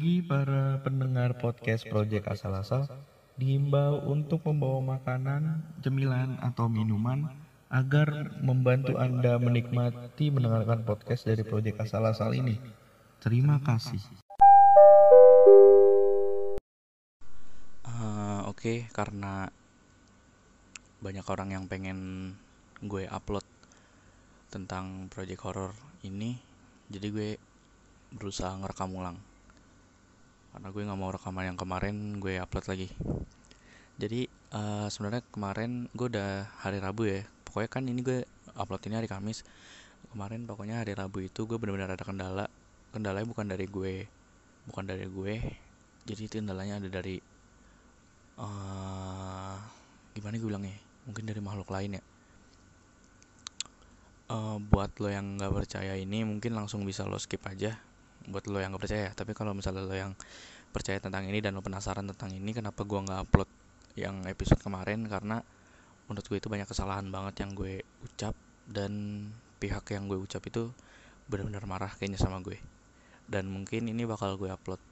Bagi para pendengar podcast Project Asal-Asal, diimbau untuk membawa makanan, cemilan, atau minuman agar membantu Anda menikmati mendengarkan podcast dari Project Asal-Asal ini. Terima kasih. Uh, Oke, okay, karena banyak orang yang pengen gue upload tentang project horror ini, jadi gue berusaha ngerekam ulang. Karena gue nggak mau rekaman yang kemarin gue upload lagi. Jadi uh, sebenarnya kemarin gue udah hari Rabu ya. Pokoknya kan ini gue upload ini hari Kamis. Kemarin pokoknya hari Rabu itu gue benar-benar ada kendala. Kendalanya bukan dari gue, bukan dari gue. Jadi itu kendalanya ada dari uh, gimana gue bilangnya? mungkin dari makhluk lain ya uh, buat lo yang nggak percaya ini mungkin langsung bisa lo skip aja buat lo yang nggak percaya. Tapi kalau misalnya lo yang percaya tentang ini dan lo penasaran tentang ini kenapa gua nggak upload yang episode kemarin? Karena menurut gue itu banyak kesalahan banget yang gue ucap dan pihak yang gue ucap itu benar-benar marah kayaknya sama gue. Dan mungkin ini bakal gue upload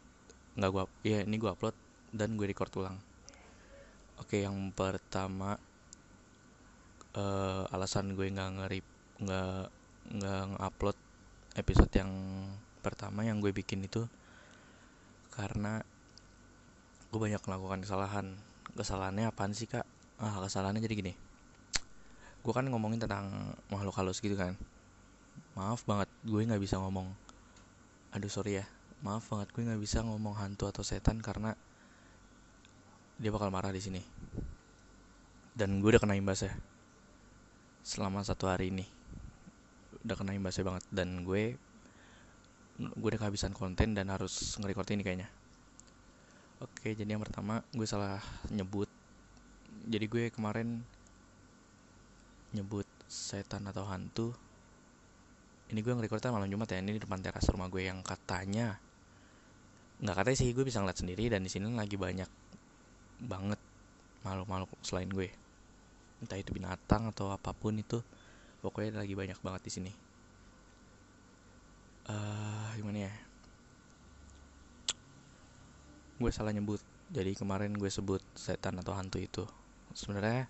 nggak gue ya ini gue upload dan gue record ulang. Oke yang pertama uh, alasan gue nggak ngerip nggak nggak ngupload episode yang pertama yang gue bikin itu karena gue banyak melakukan kesalahan. Kesalahannya apaan sih kak? Ah kesalahannya jadi gini. Gue kan ngomongin tentang makhluk halus gitu kan. Maaf banget gue nggak bisa ngomong. Aduh sorry ya. Maaf banget gue nggak bisa ngomong hantu atau setan karena dia bakal marah di sini. Dan gue udah kena imbasnya selama satu hari ini. Udah kena imbasnya banget. Dan gue gue udah kehabisan konten dan harus nge-record ini kayaknya. Oke jadi yang pertama gue salah nyebut. Jadi gue kemarin nyebut setan atau hantu. Ini gue nge-recordnya malam Jumat ya ini di depan teras rumah gue yang katanya nggak katanya sih gue bisa ngeliat sendiri dan di sini lagi banyak banget makhluk-makhluk selain gue. Entah itu binatang atau apa pun itu pokoknya lagi banyak banget di sini uh, gimana ya? Gue salah nyebut. Jadi kemarin gue sebut setan atau hantu itu. Sebenarnya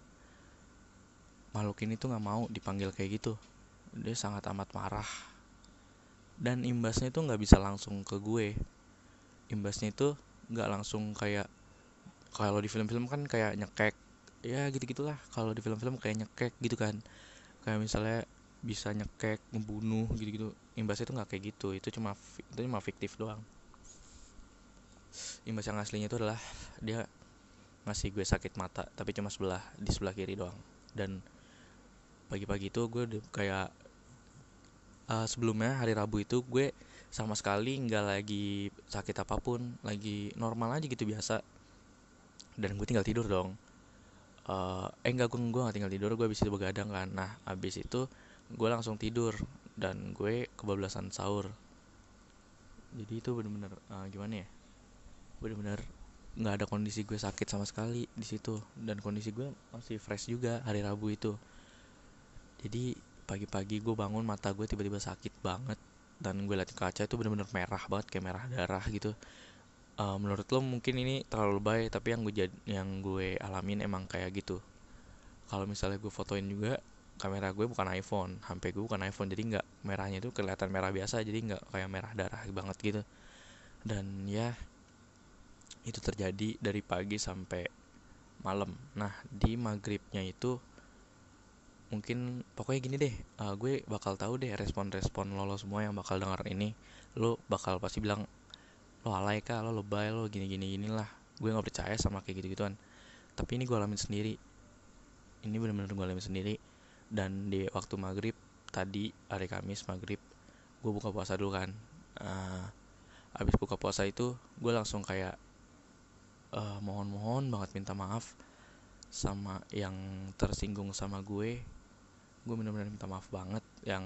makhluk ini tuh nggak mau dipanggil kayak gitu. Dia sangat amat marah. Dan imbasnya itu nggak bisa langsung ke gue. Imbasnya itu nggak langsung kayak kalau di film-film kan kayak nyekek. Ya gitu gitulah kalau di film-film kayak nyekek gitu kan. Kayak misalnya bisa nyekek membunuh gitu gitu imbasnya itu nggak kayak gitu itu cuma itu cuma fiktif doang. Imbas yang aslinya itu adalah dia ngasih gue sakit mata tapi cuma sebelah di sebelah kiri doang. Dan pagi-pagi itu gue kayak uh, sebelumnya hari Rabu itu gue sama sekali nggak lagi sakit apa pun lagi normal aja gitu biasa. Dan gue tinggal tidur dong. Uh, eh enggak gue gue gak tinggal tidur gue habis itu begadang kan. Nah habis itu gue langsung tidur dan gue kebablasan sahur. Jadi itu bener-bener uh, gimana ya? Bener-bener nggak ada kondisi gue sakit sama sekali di situ. Dan kondisi gue masih fresh juga hari Rabu itu. Jadi pagi-pagi gue bangun mata gue tiba-tiba sakit banget. Dan gue liat kaca itu bener-bener merah banget kayak merah darah gitu. Uh, menurut lo mungkin ini terlalu baik tapi yang gue jad, yang gue alamin emang kayak gitu. Kalau misalnya gue fotoin juga kamera gue bukan iPhone HP gue bukan iPhone jadi nggak merahnya itu kelihatan merah biasa jadi nggak kayak merah darah banget gitu. Dan ya itu terjadi dari pagi sampai malam. Nah di maghribnya itu mungkin pokoknya gini deh uh, gue bakal tahu deh respon-respon lo, lo semua yang bakal denger ini. Lo bakal pasti bilang lo alay kah? Lo lebay? Lo gini gini inilah gue nggak percaya sama kayak gitu gituan tapi ini gue alamin sendiri. Ini benar-benar gue alamin sendiri. Dan di waktu maghrib tadi hari Kamis maghrib gue buka puasa dulu kan. Uh, abis buka puasa itu gue langsung kayak uh, mohon-mohon banget minta maaf sama yang tersinggung sama gue. Gue benar-benar minta maaf banget yang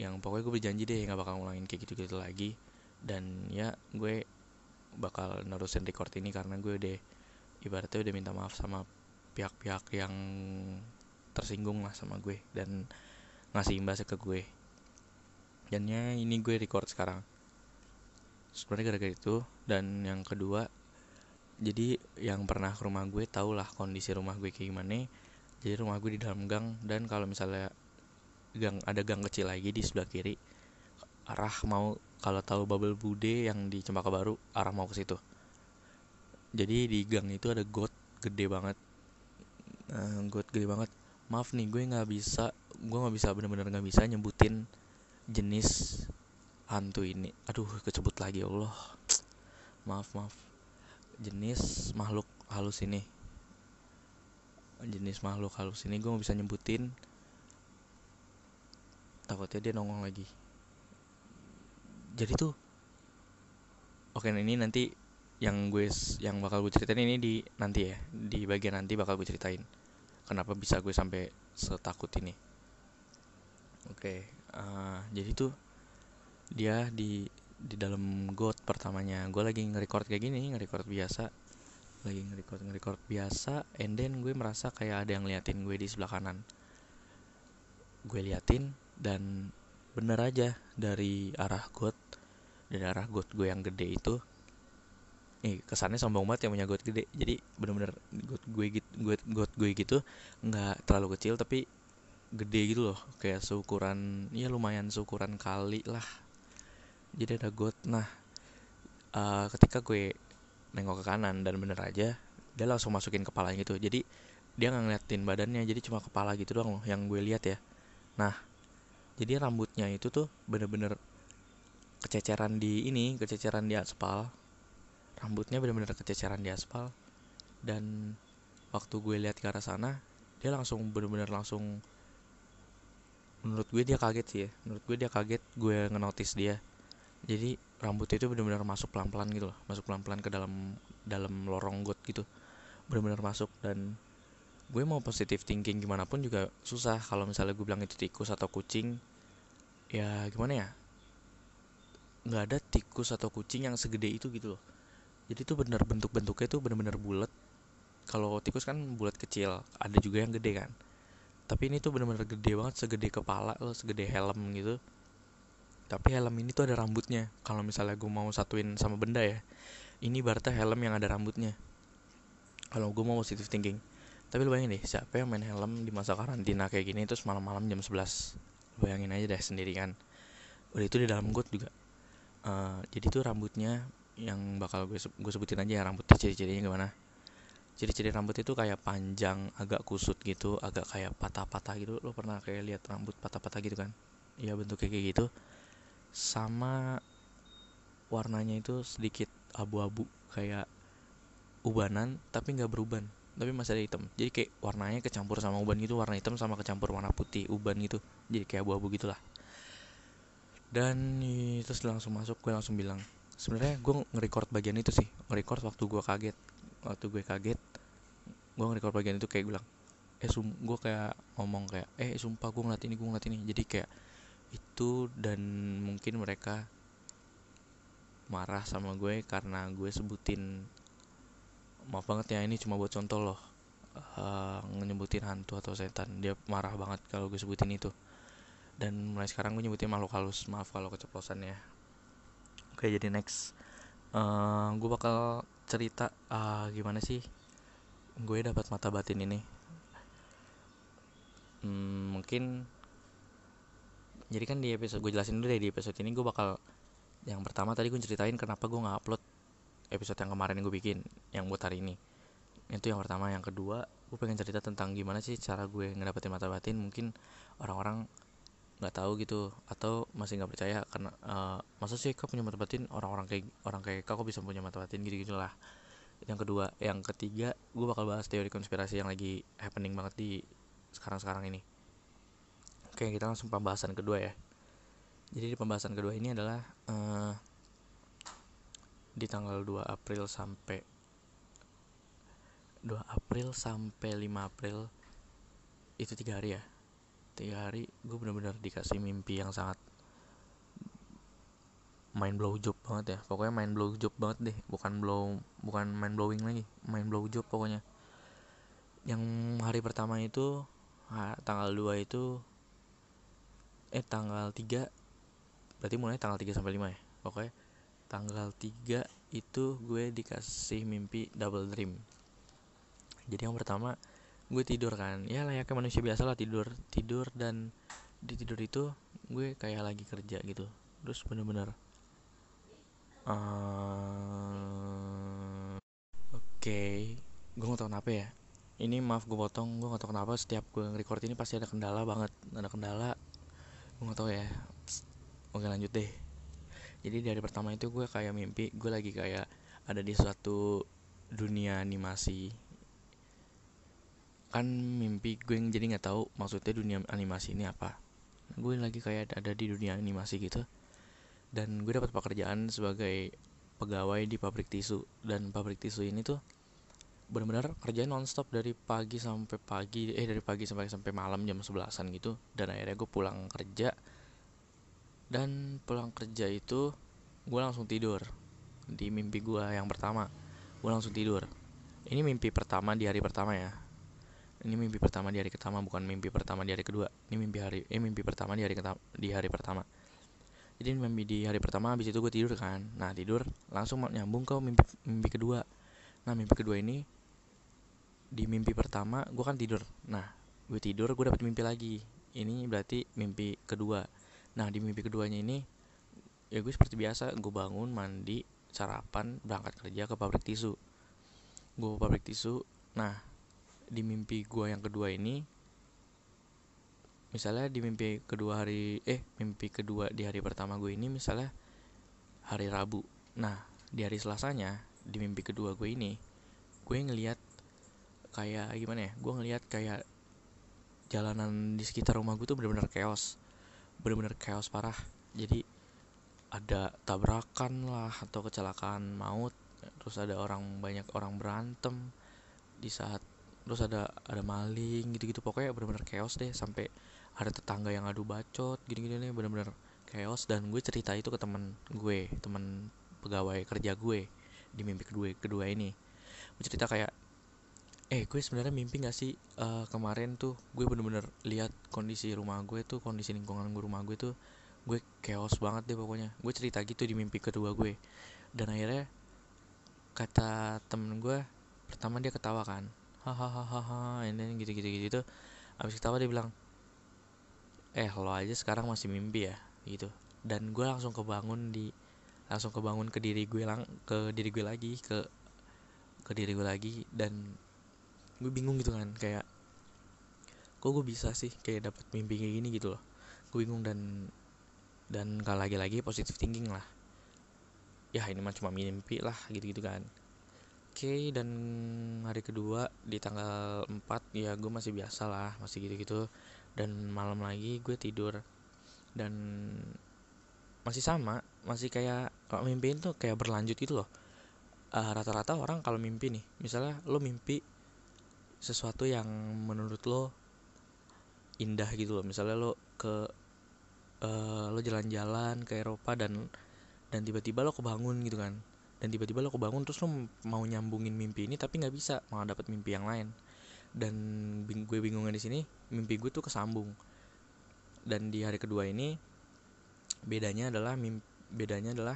yang pokoknya gue berjanji deh nggak bakal ngulangin kayak gitu-gitu lagi. Dan ya gue bakal nerusin record ini karena gue udah ibaratnya udah minta maaf sama pihak-pihak yang tersinggung lah sama gue dan ngasih imbasnya ke gue. Dan ya ini gue record sekarang. Sebenarnya gara-gara itu. Dan yang kedua jadi yang pernah ke rumah gue tau lah kondisi rumah gue kayak gimana. Jadi rumah gue di dalam gang dan kalau misalnya gang ada gang kecil lagi di sebelah kiri arah mau kalau tahu Bubble Bude yang di Cempaka Baru arah mau ke situ. Jadi di gang itu ada got gede banget. Uh, got gede banget maaf nih gue nggak bisa gue nggak bisa bener-bener nggak bisa nyebutin jenis hantu ini. Aduh kecebut lagi ya Allah. Maaf maaf. Jenis makhluk halus ini. Jenis makhluk halus ini gue nggak bisa nyebutin. Takutnya dia nongol lagi. Jadi tuh oke ini nanti yang gue yang bakal gue ceritain ini di nanti ya di bagian nanti bakal gue ceritain kenapa bisa gue sampai setakut ini. Oke uh, jadi tuh dia di di dalam got pertamanya. Gue lagi nge-record kayak gini nge-record biasa. Lagi nge-record nge-record biasa and then gue merasa kayak ada yang liatin gue di sebelah kanan. Gue liatin dan bener aja dari arah got dari arah got gue yang gede itu nih kesannya sombong banget yang punya got gede. Jadi bener-bener got gue gitu got, got gue gitu nggak terlalu kecil tapi gede gitu loh. Kayak seukuran ya lumayan seukuran kali lah. Jadi ada got nah uh, ketika gue nengok ke kanan dan bener aja dia langsung masukin kepalanya gitu. Jadi dia nggak ngeliatin badannya jadi cuma kepala gitu doang loh yang gue lihat ya. Nah jadi rambutnya itu tuh bener-bener kececeran di ini kececeran di aspal rambutnya bener-bener kececeran di aspal. Dan waktu gue lihat ke arah sana dia langsung bener-bener langsung menurut gue dia kaget sih ya. Menurut gue dia kaget gue ngenotis dia. Jadi rambutnya itu benar-benar masuk pelan-pelan gitu loh masuk pelan-pelan ke dalam dalam lorong got gitu. Benar-benar masuk dan gue mau positif thinking gimana pun juga susah. Kalau misalnya gue bilang itu tikus atau kucing ya gimana ya? Nggak ada tikus atau kucing yang segede itu gitu loh jadi tuh bener bentuk-bentuknya tuh bener-bener bulat. Kalau tikus kan bulat kecil ada juga yang gede kan. Tapi ini tuh bener-bener gede banget segede kepala loh segede helm gitu. Tapi helm ini tuh ada rambutnya. Kalau misalnya gue mau satuin sama benda ya ini berarti helm yang ada rambutnya. Kalau gue mau positive thinking. Tapi lu bayangin deh siapa yang main helm di masa karantina kayak gini terus malam-malam jam 11 lu bayangin aja deh sendiri kan udah itu di dalam got juga. Uh, jadi tuh rambutnya yang bakal gue gue sebutin aja ya rambutnya ciri-cirinya gimana. Ciri-ciri rambut itu kayak panjang agak kusut gitu agak kayak patah-patah gitu. Lo pernah kayak lihat rambut patah-patah gitu kan? Ya bentuknya kayak gitu. Sama warnanya itu sedikit abu-abu kayak ubanan tapi nggak beruban tapi masih ada hitam. Jadi kayak warnanya kecampur sama uban gitu warna hitam sama kecampur warna putih uban gitu. Jadi kayak abu-abu gitulah. Dan terus langsung masuk gue langsung bilang sebenarnya gue nge-record bagian itu sih. Nge-record waktu gue kaget. Waktu gue kaget gue nge-record bagian itu kayak bilang eh sum gue kayak ngomong kayak eh sumpah gue ngeliat ini gue ngeliat ini. Jadi kayak itu dan mungkin mereka marah sama gue karena gue sebutin maaf banget ya ini cuma buat contoh loh. Uh, nyebutin hantu atau setan. Dia marah banget kalau gue sebutin itu. Dan mulai sekarang gue nyebutin makhluk halus. Maaf kalau keceplosan ya oke jadi next. Uh, gue bakal cerita uh, gimana sih gue dapat mata batin ini. Hmm, mungkin jadi kan di episode gue jelasin dulu deh di episode ini gue bakal yang pertama tadi gue ceritain kenapa gue nggak upload episode yang kemarin gue bikin yang buat hari ini. Itu yang pertama. Yang kedua gue pengen cerita tentang gimana sih cara gue ngedapetin mata batin. Mungkin orang-orang nggak tahu gitu atau masih nggak percaya karena uh, masa sih kau punya mata batin orang-orang kayak orang kayak kau bisa punya mata batin gitu gitulah yang kedua yang ketiga gue bakal bahas teori konspirasi yang lagi happening banget di sekarang-sekarang ini. Oke, kita langsung pembahasan kedua ya. Jadi di pembahasan kedua ini adalah uh, di tanggal 2 April sampai 2 April sampai 5 April itu tiga hari ya tiga hari gue bener-bener dikasih mimpi yang sangat main blow job banget ya. Pokoknya main blow job banget deh bukan blow bukan main blowing lagi main blow job pokoknya. Yang hari pertama itu tanggal 2 itu eh tanggal 3 berarti mulai tanggal 3 sampai 5 ya pokoknya. Tanggal 3 itu gue dikasih mimpi double dream. Jadi yang pertama gue tidur kan. Ya layaknya manusia biasa lah tidur tidur dan di tidur itu gue kayak lagi kerja gitu. Terus bener-bener uh, oke okay. gue nggak tahu kenapa ya. Ini maaf gue potong gue nggak tahu kenapa setiap gue record ini pasti ada kendala banget ada kendala. Gue nggak tahu ya. Oke lanjut deh. Jadi dari pertama itu gue kayak mimpi gue lagi kayak ada di suatu dunia animasi kan mimpi gue yang jadi nggak tahu maksudnya dunia animasi ini apa. Gue lagi kayak ada di dunia animasi gitu dan gue dapat pekerjaan sebagai pegawai di pabrik tisu dan pabrik tisu ini tuh benar-benar kerjaan nonstop dari pagi sampai pagi eh dari pagi sampai sampai malam jam sebelasan gitu dan akhirnya gue pulang kerja dan pulang kerja itu gue langsung tidur di mimpi gue yang pertama gue langsung tidur. Ini mimpi pertama di hari pertama ya ini mimpi pertama di hari pertama bukan mimpi pertama di hari kedua. Ini mimpi hari eh mimpi pertama di hari di hari pertama. Jadi mimpi di hari pertama habis itu gue tidur kan. Nah tidur langsung nyambung ke mimpi mimpi kedua. Nah mimpi kedua ini di mimpi pertama gue kan tidur. Nah gue tidur gue dapat mimpi lagi. Ini berarti mimpi kedua. Nah di mimpi keduanya ini ya gue seperti biasa gue bangun mandi sarapan berangkat kerja ke pabrik tisu. Gue pabrik tisu. Nah di mimpi gue yang kedua ini misalnya di mimpi kedua hari eh mimpi kedua di hari pertama gue ini misalnya hari Rabu. Nah di hari Selasanya di mimpi kedua gue ini gue ngelihat kayak gimana ya gue ngelihat kayak jalanan di sekitar rumah gue tuh bener-bener chaos bener-bener chaos parah. Jadi ada tabrakan lah atau kecelakaan maut terus ada orang banyak orang berantem di saat terus ada ada maling gitu-gitu. Pokoknya bener-bener chaos deh sampai ada tetangga yang adu bacot gini-gini nih bener-bener chaos. Dan gue cerita itu ke temen gue temen pegawai kerja gue di mimpi kedua kedua ini. Gue cerita kayak eh gue sebenarnya mimpi gak sih uh, kemarin tuh gue bener-bener lihat kondisi rumah gue tuh kondisi lingkungan gue rumah gue tuh gue chaos banget deh pokoknya. Gue cerita gitu di mimpi kedua gue. Dan akhirnya kata temen gue pertama dia ketawa kan hahaha ini gitu gitu gitu. Abis ketawa dia bilang eh lo aja sekarang masih mimpi ya? Gitu. Dan gue langsung kebangun di langsung kebangun ke diri gue lang ke diri gue lagi ke ke diri gue lagi. Dan gue bingung gitu kan kayak kok gue bisa sih kayak dapat mimpi kayak gini? Gitu loh. Gue bingung dan dan kalau lagi-lagi positif thinking lah. Ya ini mah cuma mimpi lah gitu-gitu kan oke dan hari kedua di tanggal 4 ya gue masih biasa lah masih gitu-gitu. Dan malam lagi gue tidur. Dan masih sama masih kayak kalau mimpi itu kayak berlanjut gitu loh. Uh, rata-rata orang kalau mimpi nih misalnya lo mimpi sesuatu yang menurut lo indah gitu loh. Misalnya lo ke uh, lo jalan-jalan ke Eropa dan dan tiba-tiba lo kebangun gitu kan dan tiba-tiba lo kebangun terus lo mau nyambungin mimpi ini tapi nggak bisa malah dapat mimpi yang lain. Dan bing gue bingungnya di sini mimpi gue tuh kesambung. Dan di hari kedua ini bedanya adalah mimpi, bedanya adalah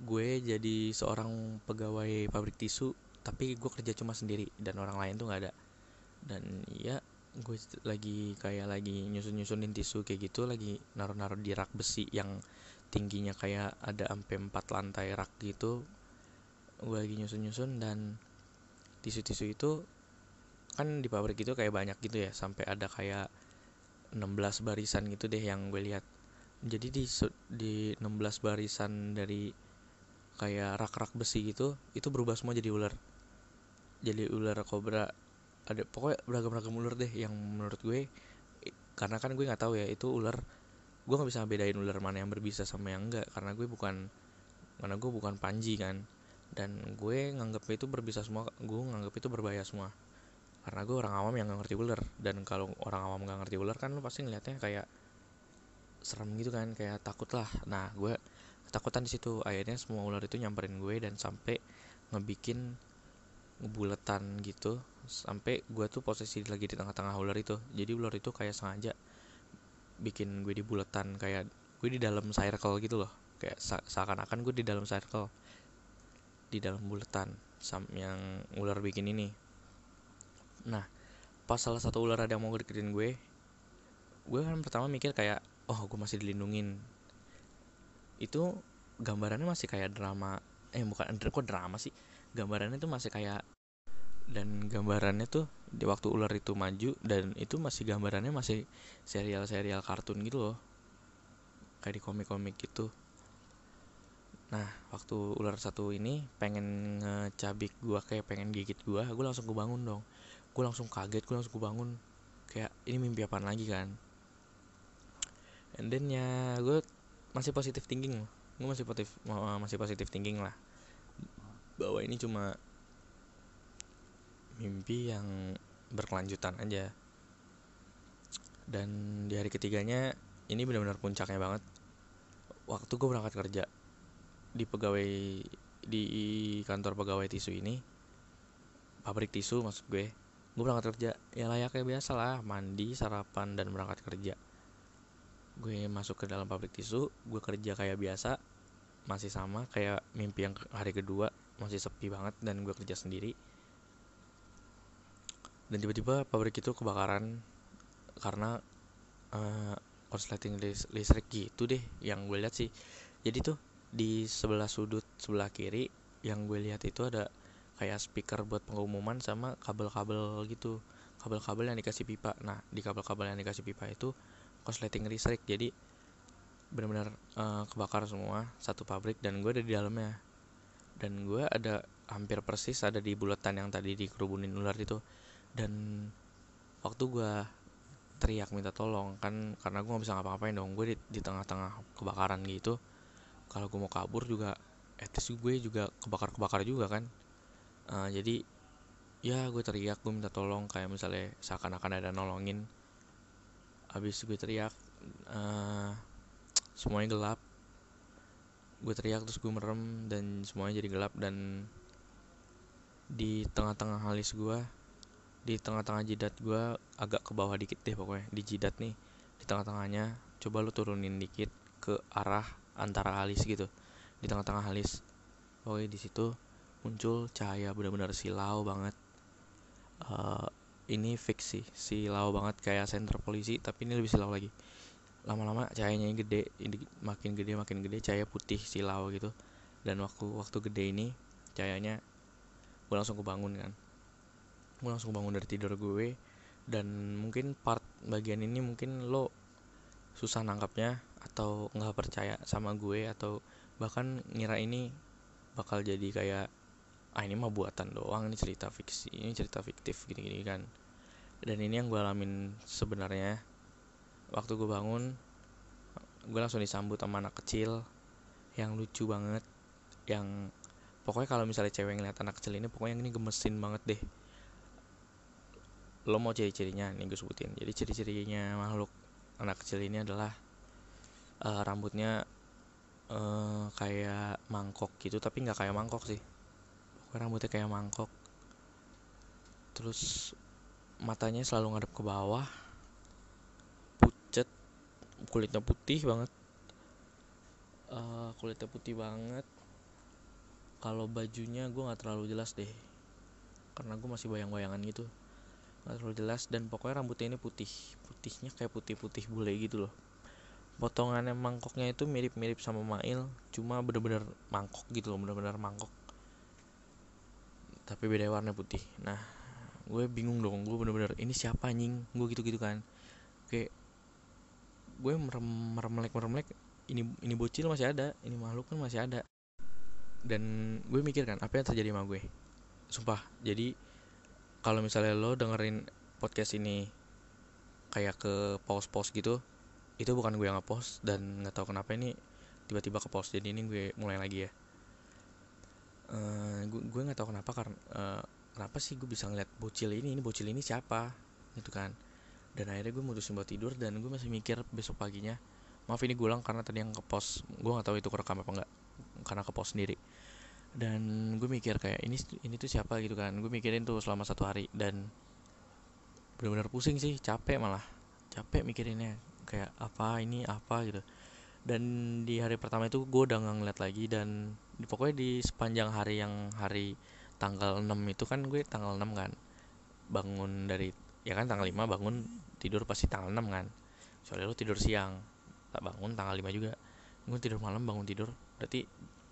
gue jadi seorang pegawai pabrik tisu tapi gue kerja cuma sendiri dan orang lain tuh nggak ada. Dan ya gue lagi kayak lagi nyusun nyusunin tisu kayak gitu lagi naruh naruh di rak besi yang tingginya kayak ada sampai empat lantai rak gitu gue lagi nyusun nyusun dan tisu tisu itu kan di pabrik itu kayak banyak gitu ya sampai ada kayak 16 barisan gitu deh yang gue lihat. Jadi di di 16 barisan dari kayak rak-rak besi gitu itu berubah semua jadi ular. Jadi ular kobra ada pokoknya beragam-beragam ular deh yang menurut gue karena kan gue nggak tahu ya itu ular gue nggak bisa bedain ular mana yang berbisa sama yang enggak karena gue bukan karena gue bukan panji kan. Dan gue nganggap itu berbisa semua gue nganggap itu berbahaya semua. Karena gue orang awam yang nggak ngerti ular. Dan kalau orang awam nggak ngerti ular kan lo pasti ngeliatnya kayak serem gitu kan kayak takut lah. Nah gue ketakutan di situ. Akhirnya semua ular itu nyamperin gue dan sampai ngebikin ngebuletan gitu. Sampai gue tuh posisi lagi di tengah-tengah ular itu. Jadi ular itu kayak sengaja bikin gue di buletan kayak gue di dalam circle gitu loh. Kayak seakan-akan gue di dalam circle. Di dalam bulatan sam yang ular bikin ini. Nah pas salah satu ular ada yang mau deketin gue gue kan pertama mikir kayak oh gue masih dilindungin. Itu gambarannya masih kayak drama eh bukan kok drama sih? Gambarannya tuh masih kayak dan gambarannya tuh di waktu ular itu maju dan itu masih gambarannya masih serial-serial kartun gitu loh. Kayak di komik-komik gitu. Nah waktu ular satu ini pengen ngecabik gua kayak pengen gigit gua gua langsung gue bangun dong. Gue langsung kaget gue langsung gue bangun kayak ini mimpi apa lagi kan? And then ya gue masih positif thinking. Gue masih positif masih positif thinking lah. Bahwa ini cuma mimpi yang berkelanjutan aja. Dan di hari ketiganya ini benar-benar puncaknya banget. Waktu gue berangkat kerja di pegawai di kantor pegawai tisu ini pabrik tisu maksud gue gue berangkat kerja. Ya layaknya biasa lah mandi sarapan dan berangkat kerja. Gue masuk ke dalam pabrik tisu gue kerja kayak biasa masih sama kayak mimpi yang hari kedua masih sepi banget dan gue kerja sendiri dan tiba-tiba pabrik itu kebakaran karena uh, korsleting listrik gitu deh yang gue lihat sih. Jadi tuh di sebelah sudut sebelah kiri yang gue lihat itu ada kayak speaker buat pengumuman sama kabel-kabel gitu. Kabel-kabel yang dikasih pipa. Nah di kabel-kabel yang dikasih pipa itu korsleting listrik. Jadi benar-benar uh, kebakar semua satu pabrik dan gue ada di dalamnya. Dan gue ada hampir persis ada di bulatan yang tadi dikerubunin ular itu dan waktu gue teriak minta tolong kan karena gue nggak bisa ngapa-ngapain dong gue di, di tengah-tengah kebakaran gitu. Kalau gue mau kabur juga etis gue juga kebakar-kebakar juga kan. Uh, jadi ya gue teriak gue minta tolong kayak misalnya seakan-akan ada nolongin. Habis gue teriak uh, semuanya gelap. Gue teriak terus gue merem dan semuanya jadi gelap. Dan di tengah-tengah halis gue di tengah-tengah jidat gue agak ke bawah dikit deh pokoknya di jidat nih di tengah-tengahnya. Coba lu turunin dikit ke arah antara alis gitu. Di tengah-tengah alis oke di situ muncul cahaya benar-benar silau banget. Uh, ini fix sih silau banget kayak senter polisi tapi ini lebih silau lagi. Lama-lama cahayanya gede ini makin gede makin gede cahaya putih silau gitu. Dan waktu waktu gede ini cahayanya gue langsung kebangun kan gue langsung bangun dari tidur gue. Dan mungkin part bagian ini mungkin lo susah nangkapnya atau nggak percaya sama gue atau bahkan ngira ini bakal jadi kayak ah ini mah buatan doang ini cerita fiksi ini cerita fiktif gini-gini kan. Dan ini yang gue alamin sebenarnya. Waktu gue bangun gue langsung disambut sama anak kecil yang lucu banget yang pokoknya kalau misalnya cewek ngeliat anak kecil ini pokoknya ini gemesin banget deh lo mau ciri-cirinya nih gue sebutin. Jadi ciri-cirinya makhluk anak kecil ini adalah uh, rambutnya uh, kayak mangkok gitu tapi nggak kayak mangkok sih. Pokoknya rambutnya kayak mangkok. Terus matanya selalu ngadep ke bawah. Pucet. Kulitnya putih banget. Uh, kulitnya putih banget. Kalau bajunya gue nggak terlalu jelas deh. Karena gue masih bayang-bayangan gitu nggak terlalu jelas dan pokoknya rambutnya ini putih. Putihnya kayak putih-putih bule gitu loh. Potongannya mangkoknya itu mirip-mirip sama Mail cuma bener-bener mangkok gitu loh bener-bener mangkok. Tapi beda warna putih. Nah gue bingung dong gue bener-bener ini siapa anjing? Gue gitu-gitu kan. Kayak gue merem meremlek meremlek ini ini bocil masih ada ini makhluk kan masih ada. Dan gue mikir kan apa yang terjadi sama gue? Sumpah jadi kalau misalnya lo dengerin podcast ini kayak ke pause-pause gitu itu bukan gue yang ngepost dan nggak tahu kenapa ini tiba-tiba ke post jadi ini gue mulai lagi ya. Uh, gue gue nggak tahu kenapa karena uh, kenapa sih gue bisa ngeliat bocil ini ini bocil ini siapa gitu kan. Dan akhirnya gue mutusin buat tidur dan gue masih mikir besok paginya maaf ini gulang karena tadi yang ke post gue nggak tahu itu kerekam apa enggak karena ke post sendiri dan gue mikir kayak ini ini tuh siapa? gitu kan. Gue mikirin tuh selama satu hari. Dan benar-benar pusing sih capek malah. Capek mikirinnya. Kayak apa ini? Apa? gitu. Dan di hari pertama itu gue udah nggak ngeliat lagi. Dan pokoknya di sepanjang hari yang hari tanggal 6 itu kan gue tanggal 6 kan. Bangun dari ya kan tanggal 5 bangun tidur pasti tanggal 6 kan. Soalnya lu tidur siang. Tak bangun tanggal 5 juga. Gue tidur malam bangun tidur. Berarti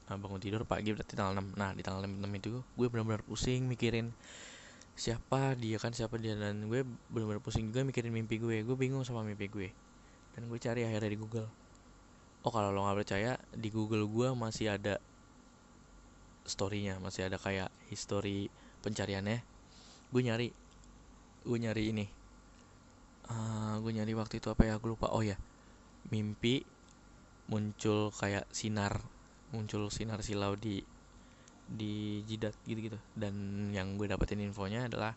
bangun tidur pagi berarti tanggal 6 nah di tanggal 6 itu gue benar-benar pusing mikirin siapa dia kan siapa dia. Dan gue benar-benar pusing juga mikirin mimpi gue. Gue bingung sama mimpi gue. Dan gue cari akhirnya di Google. Oh kalau lo nggak percaya di Google gue masih ada storynya. Masih ada kayak history pencariannya. Gue nyari gue nyari ini. Uh, gue nyari waktu itu apa ya? Gue lupa. Oh ya mimpi muncul kayak sinar muncul sinar silau di di jidat gitu gitu dan yang gue dapetin infonya adalah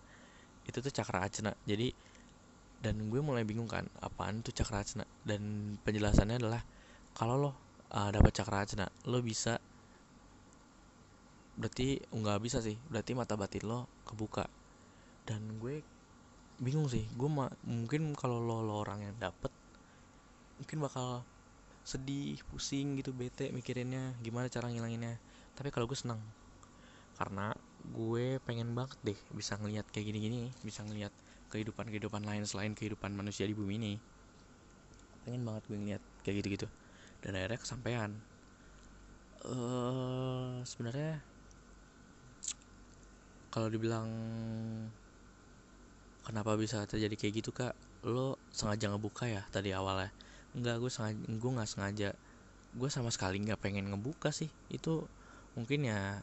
itu tuh cakra acna jadi dan gue mulai bingung kan apaan tuh cakra acna dan penjelasannya adalah kalau lo uh, dapat cakra acna lo bisa berarti nggak bisa sih. Berarti mata batin lo kebuka. Dan gue bingung sih. Gue mungkin kalau lo, lo orang yang dapet mungkin bakal sedih pusing gitu bete mikirinnya gimana cara ngilanginnya. Tapi kalau gue senang karena gue pengen banget deh bisa ngelihat kayak gini-gini bisa ngelihat kehidupan kehidupan lain selain kehidupan manusia di bumi ini. Pengen banget gue ngeliat kayak gitu-gitu. Dan akhirnya kesampaian. Uh, sebenarnya kalau dibilang kenapa bisa terjadi kayak gitu kak? Lo sengaja ngebuka ya tadi awalnya Enggak gue sengaja gue nggak sengaja. Gue sama sekali nggak pengen ngebuka sih. Itu mungkin ya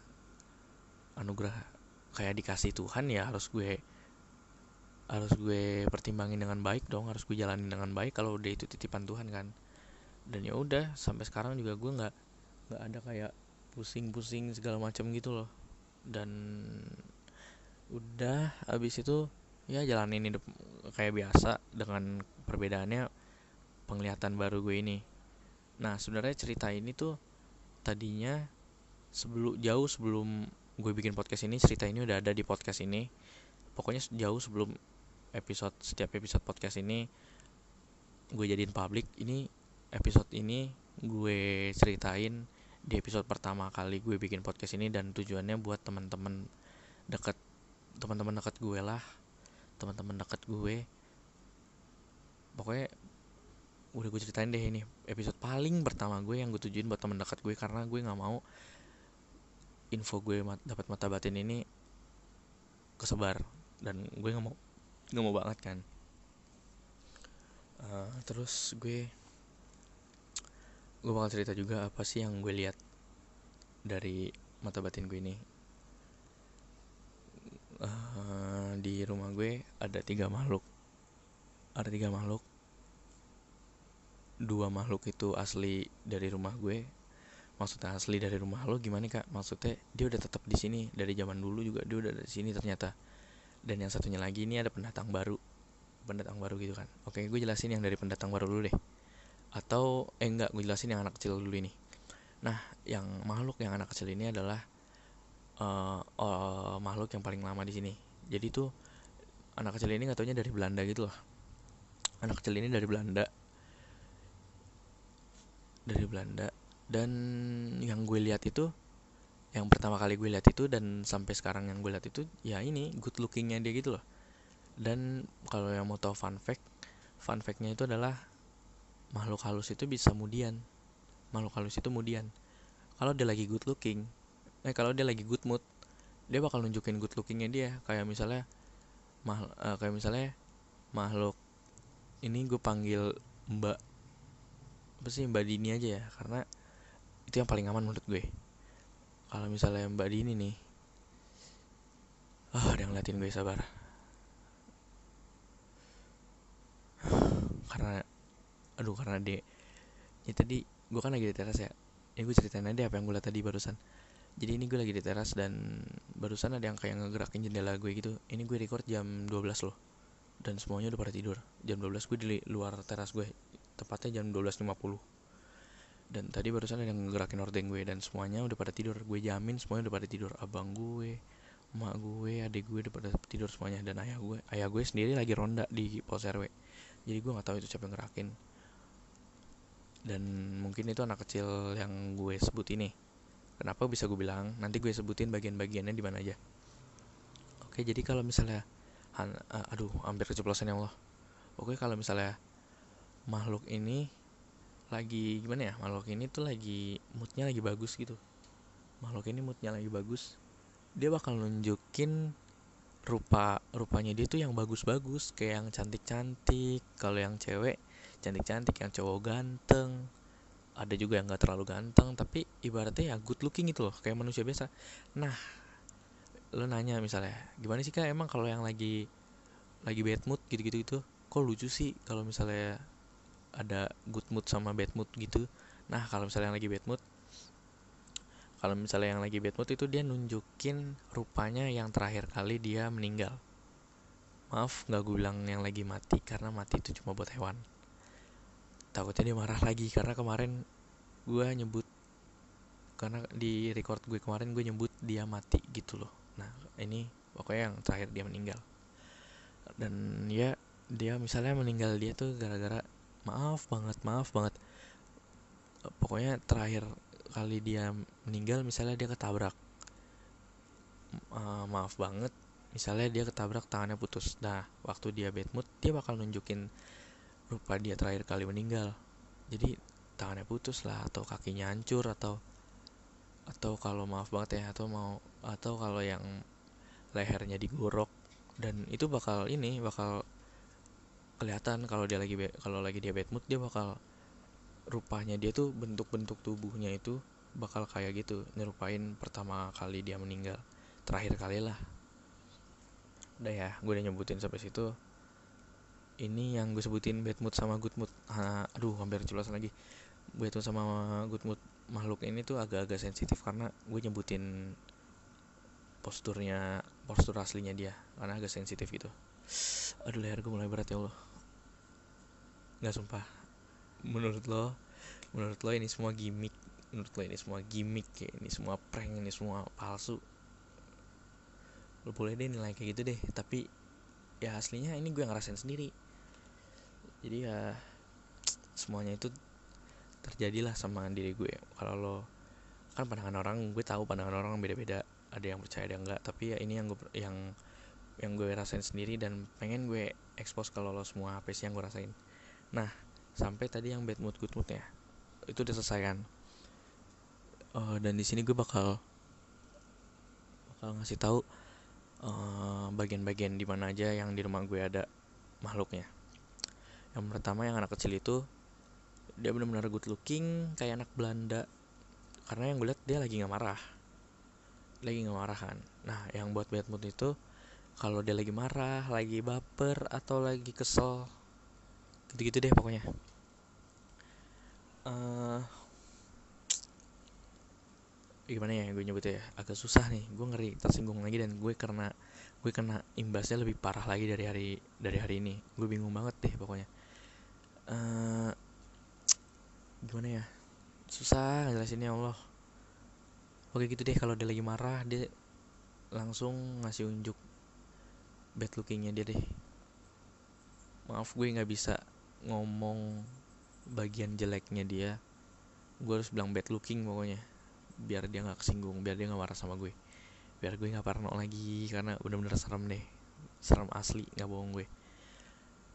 anugerah kayak dikasih Tuhan ya harus gue harus gue pertimbangin dengan baik dong harus gue jalanin dengan baik kalau udah itu titipan Tuhan kan. Dan ya udah sampai sekarang juga gue nggak nggak ada kayak pusing-pusing segala macam gitu loh. Dan udah abis itu ya jalanin hidup kayak biasa dengan perbedaannya penglihatan baru gue ini. Nah sebenarnya cerita ini tuh tadinya sebelum jauh sebelum gue bikin podcast ini cerita ini udah ada di podcast ini. Pokoknya jauh sebelum episode setiap episode podcast ini gue jadiin publik ini episode ini gue ceritain di episode pertama kali gue bikin podcast ini dan tujuannya buat teman-teman deket teman-teman dekat gue lah teman-teman dekat gue. Pokoknya udah gue ceritain deh ini episode paling pertama gue yang gue tujuin buat teman dekat gue karena gue nggak mau info gue mat, dapat mata batin ini kesebar dan gue nggak mau nggak mau banget kan. Uh, terus gue gue bakal cerita juga apa sih yang gue lihat dari mata batin gue ini. Uh, di rumah gue ada tiga makhluk ada tiga makhluk dua makhluk itu asli dari rumah gue. Maksudnya asli dari rumah lo gimana kak? Maksudnya dia udah tetap di sini dari zaman dulu juga dia udah di sini ternyata. Dan yang satunya lagi ini ada pendatang baru pendatang baru gitu kan. Oke gue jelasin yang dari pendatang baru dulu deh. Atau eh enggak gue jelasin yang anak kecil dulu ini. Nah yang makhluk yang anak kecil ini adalah uh, uh, makhluk yang paling lama di sini. Jadi tuh anak kecil ini nggak taunya dari Belanda gitu loh. Anak kecil ini dari Belanda dari Belanda. Dan yang gue lihat itu yang pertama kali gue lihat itu dan sampai sekarang yang gue lihat itu ya ini good lookingnya dia gitu loh. Dan kalau yang mau tahu fun fact fun factnya itu adalah makhluk halus itu bisa kemudian makhluk halus itu kemudian kalau dia lagi good looking eh kalau dia lagi good mood dia bakal nunjukin good lookingnya dia. Kayak misalnya mah uh, kayak misalnya makhluk ini gue panggil mbak apa sih mbak Dini aja ya karena itu yang paling aman menurut gue. Kalau misalnya mbak Dini nih ah oh, ada yang ngeliatin gue sabar. Karena aduh karena dia ya tadi gue kan lagi di teras ya. Ini gue ceritain aja apa yang gue lihat tadi barusan. Jadi ini gue lagi di teras dan barusan ada yang kayak ngegerakin jendela gue gitu. Ini gue record jam 12 loh. Dan semuanya udah pada tidur. Jam 12 gue di luar teras gue tepatnya jam 12.50 dan tadi barusan ada yang ngegerakin ordeng gue dan semuanya udah pada tidur. Gue jamin semuanya udah pada tidur. Abang gue emak gue adik gue udah pada tidur semuanya. Dan ayah gue ayah gue sendiri lagi ronda di pos rw jadi gue nggak tahu itu siapa yang ngerakin. Dan mungkin itu anak kecil yang gue sebut ini. Kenapa bisa gue bilang? Nanti gue sebutin bagian-bagiannya di mana aja. Oke jadi kalau misalnya uh, aduh hampir keceplosan ya Allah. Oke kalau misalnya makhluk ini lagi gimana ya makhluk ini tuh lagi moodnya lagi bagus gitu. Makhluk ini moodnya lagi bagus. Dia bakal nunjukin rupa rupanya dia tuh yang bagus-bagus kayak yang cantik-cantik. Kalau yang cewek cantik-cantik yang cowok ganteng. Ada juga yang gak terlalu ganteng tapi ibaratnya ya good looking gitu loh kayak manusia biasa. Nah lo nanya misalnya gimana sih kak? Emang kalau yang lagi lagi bad mood gitu-gitu itu kok lucu sih? Kalau misalnya ada good mood sama bad mood gitu. Nah kalau misalnya yang lagi bad mood kalau misalnya yang lagi bad mood itu dia nunjukin rupanya yang terakhir kali dia meninggal. Maaf nggak gue bilang yang lagi mati karena mati itu cuma buat hewan. Takutnya dia marah lagi karena kemarin gue nyebut karena di record gue kemarin gue nyebut dia mati gitu loh. Nah ini pokoknya yang terakhir dia meninggal. Dan ya dia misalnya meninggal dia tuh gara-gara maaf banget maaf banget. Pokoknya terakhir kali dia meninggal misalnya dia ketabrak. Uh, maaf banget. Misalnya dia ketabrak tangannya putus. Nah waktu dia bad mood dia bakal nunjukin rupa dia terakhir kali meninggal. Jadi tangannya putus lah atau kakinya hancur atau atau kalau maaf banget ya atau mau atau kalau yang lehernya digorok. Dan itu bakal ini bakal kelihatan kalau dia lagi kalau lagi dia bad mood dia bakal rupanya dia tuh bentuk-bentuk tubuhnya itu bakal kayak gitu nyerupain pertama kali dia meninggal terakhir kali lah. Udah ya gue udah nyebutin sampai situ. Ini yang gue sebutin bad mood sama good mood. Ha, aduh hampir jelas lagi. Bad mood sama good mood makhluk ini tuh agak-agak sensitif karena gue nyebutin posturnya postur aslinya dia karena agak sensitif itu aduh leher gue mulai berat ya Allah. Nggak sumpah. Menurut lo menurut lo ini semua gimmick. Menurut lo ini semua gimmick ya ini semua prank ini semua palsu. Lo boleh deh nilai kayak gitu deh tapi ya aslinya ini gue ngerasain sendiri. Jadi ya semuanya itu terjadilah sama diri gue kalau lo kan pandangan orang gue tahu pandangan orang beda-beda. Ada yang percaya ada yang enggak tapi ya ini yang gue yang yang gue rasain sendiri dan pengen gue expose kalau lo semua apa sih yang gue rasain. Nah sampai tadi yang bad mood good mood ya itu udah selesai kan? Uh, dan di sini gue bakal bakal ngasih tahu uh, bagian-bagian di mana aja yang di rumah gue ada makhluknya. Yang pertama yang anak kecil itu dia benar-benar good looking kayak anak Belanda. Karena yang gue lihat dia lagi nggak marah. Lagi nggak marah kan? Nah yang buat bad mood itu kalau dia lagi marah lagi baper atau lagi kesel. Gitu-gitu deh pokoknya. Uh, gimana ya gue nyebutnya ya? Agak susah nih. Gue ngeri tersinggung lagi dan gue karena gue kena imbasnya lebih parah lagi dari hari dari hari ini. Gue bingung banget deh pokoknya. Uh, gimana ya? Susah jelasinnya Allah. Oke gitu deh. Kalau dia lagi marah dia langsung ngasih unjuk bad lookingnya dia deh. Maaf gue nggak bisa ngomong bagian jeleknya dia. Gue harus bilang bad looking pokoknya biar dia nggak kesinggung biar dia nggak marah sama gue. Biar gue nggak parno lagi karena bener-bener serem deh. Serem asli nggak bohong gue.